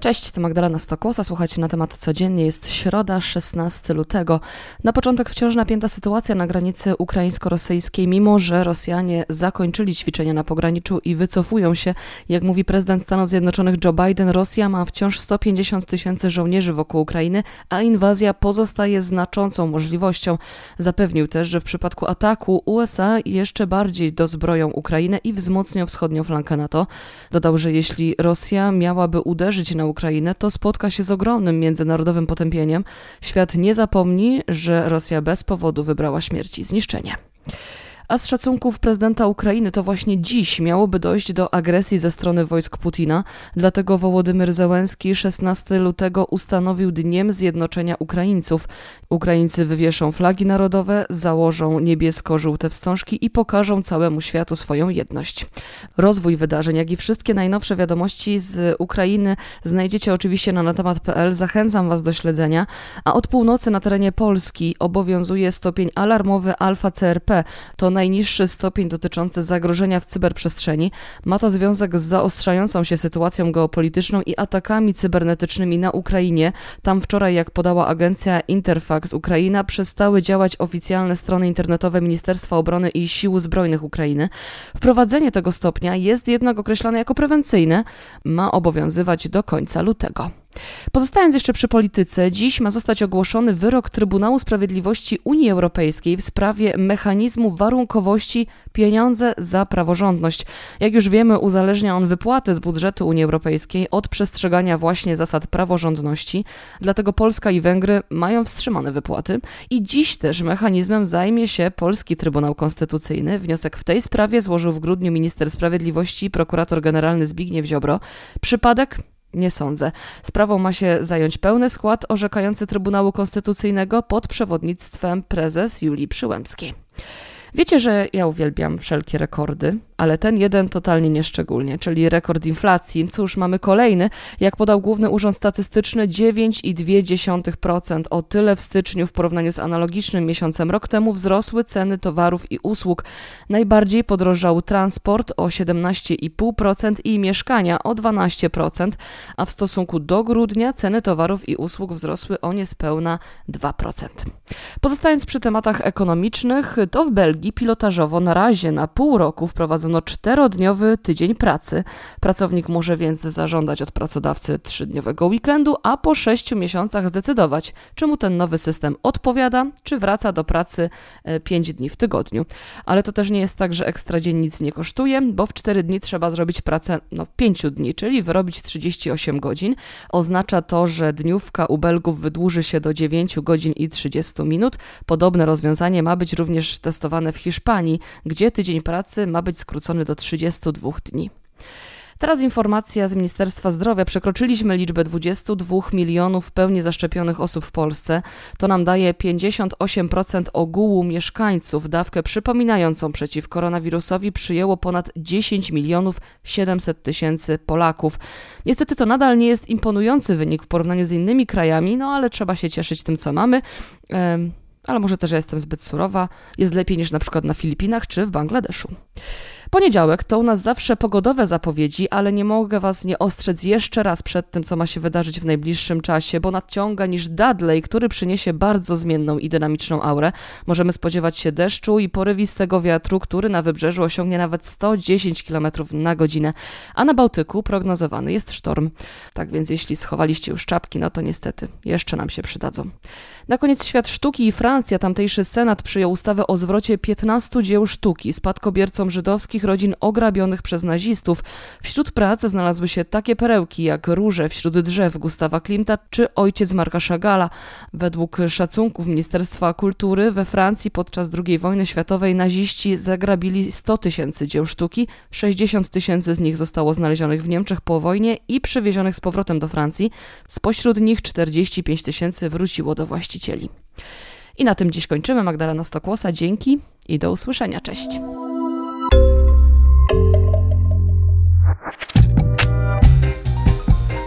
Cześć, to Magdalena Stokłosa, słuchajcie na temat codziennie. Jest środa, 16 lutego. Na początek wciąż napięta sytuacja na granicy ukraińsko-rosyjskiej, mimo że Rosjanie zakończyli ćwiczenia na pograniczu i wycofują się. Jak mówi prezydent Stanów Zjednoczonych Joe Biden, Rosja ma wciąż 150 tysięcy żołnierzy wokół Ukrainy, a inwazja pozostaje znaczącą możliwością. Zapewnił też, że w przypadku ataku USA jeszcze bardziej dozbroją Ukrainę i wzmocnią wschodnią flankę NATO. Dodał, że jeśli Rosja miałaby uderzyć na Ukrainę, to spotka się z ogromnym międzynarodowym potępieniem. Świat nie zapomni, że Rosja bez powodu wybrała śmierć i zniszczenie. A z szacunków prezydenta Ukrainy to właśnie dziś miałoby dojść do agresji ze strony wojsk Putina, dlatego Wołodymyr Zełenski 16 lutego ustanowił Dniem Zjednoczenia Ukraińców. Ukraińcy wywieszą flagi narodowe, założą niebiesko-żółte wstążki i pokażą całemu światu swoją jedność. Rozwój wydarzeń, jak i wszystkie najnowsze wiadomości z Ukrainy znajdziecie oczywiście na natemat.pl. Zachęcam Was do śledzenia. A od północy na terenie Polski obowiązuje stopień alarmowy Alfa CRP. To najniższy stopień dotyczący zagrożenia w cyberprzestrzeni. Ma to związek z zaostrzającą się sytuacją geopolityczną i atakami cybernetycznymi na Ukrainie. Tam wczoraj, jak podała agencja Interfax Ukraina, przestały działać oficjalne strony internetowe Ministerstwa Obrony i Sił Zbrojnych Ukrainy. Wprowadzenie tego stopnia jest jednak określane jako prewencyjne. Ma obowiązywać do końca lutego. Pozostając jeszcze przy polityce, dziś ma zostać ogłoszony wyrok Trybunału Sprawiedliwości Unii Europejskiej w sprawie mechanizmu warunkowości pieniądze za praworządność. Jak już wiemy, uzależnia on wypłaty z budżetu Unii Europejskiej od przestrzegania właśnie zasad praworządności, dlatego Polska i Węgry mają wstrzymane wypłaty i dziś też mechanizmem zajmie się Polski Trybunał Konstytucyjny. Wniosek w tej sprawie złożył w grudniu minister sprawiedliwości prokurator generalny Zbigniew Ziobro. Przypadek nie sądzę. Sprawą ma się zająć pełny skład orzekający Trybunału Konstytucyjnego pod przewodnictwem prezes Julii Przyłębskiej. Wiecie, że ja uwielbiam wszelkie rekordy, ale ten jeden totalnie nieszczególnie, czyli rekord inflacji. Cóż, mamy kolejny. Jak podał Główny Urząd Statystyczny, 9,2%. O tyle w styczniu w porównaniu z analogicznym miesiącem rok temu wzrosły ceny towarów i usług. Najbardziej podrożał transport o 17,5% i mieszkania o 12%, a w stosunku do grudnia ceny towarów i usług wzrosły o niespełna 2%. Pozostając przy tematach ekonomicznych, to w Belgii pilotażowo na razie na pół roku wprowadzono wprowadzono czterodniowy tydzień pracy. Pracownik może więc zażądać od pracodawcy trzydniowego weekendu, a po sześciu miesiącach zdecydować, czy mu ten nowy system odpowiada, czy wraca do pracy e, pięć dni w tygodniu. Ale to też nie jest tak, że ekstra dzień nic nie kosztuje, bo w cztery dni trzeba zrobić pracę no, pięciu dni, czyli wyrobić 38 godzin. Oznacza to, że dniówka u Belgów wydłuży się do 9 godzin i 30 minut. Podobne rozwiązanie ma być również testowane w Hiszpanii, gdzie tydzień pracy ma być skrócony skrócony do 32 dni. Teraz informacja z Ministerstwa Zdrowia. Przekroczyliśmy liczbę 22 milionów pełni zaszczepionych osób w Polsce. To nam daje 58% ogółu mieszkańców. Dawkę przypominającą przeciw koronawirusowi przyjęło ponad 10 milionów 700 tysięcy Polaków. Niestety to nadal nie jest imponujący wynik w porównaniu z innymi krajami, no ale trzeba się cieszyć tym, co mamy. ale może też ja jestem zbyt surowa. Jest lepiej niż na przykład na Filipinach czy w Bangladeszu. Poniedziałek to u nas zawsze pogodowe zapowiedzi, ale nie mogę Was nie ostrzec jeszcze raz przed tym, co ma się wydarzyć w najbliższym czasie, bo nadciąga niż Dudley, który przyniesie bardzo zmienną i dynamiczną aurę. Możemy spodziewać się deszczu i porywistego wiatru, który na wybrzeżu osiągnie nawet 110 km na godzinę, a na Bałtyku prognozowany jest sztorm. Tak więc jeśli schowaliście już czapki, no to niestety jeszcze nam się przydadzą. Na koniec świat sztuki i Francja. Tamtejszy senat przyjął ustawę o zwrocie 15 dzieł sztuki spadkobiercom żydowskich rodzin ograbionych przez nazistów. Wśród prac znalazły się takie perełki jak Róże wśród drzew Gustawa Klimta czy Ojciec Marka Chagala. Według szacunków Ministerstwa Kultury we Francji podczas II wojny światowej naziści zagrabili 100 tysięcy dzieł sztuki, 60 tysięcy z nich zostało znalezionych w Niemczech po wojnie i przewiezionych z powrotem do Francji. Spośród nich 45 tysięcy wróciło do właścicieli. I na tym dziś kończymy. Magdalena Stokłosa, dzięki i do usłyszenia. Cześć.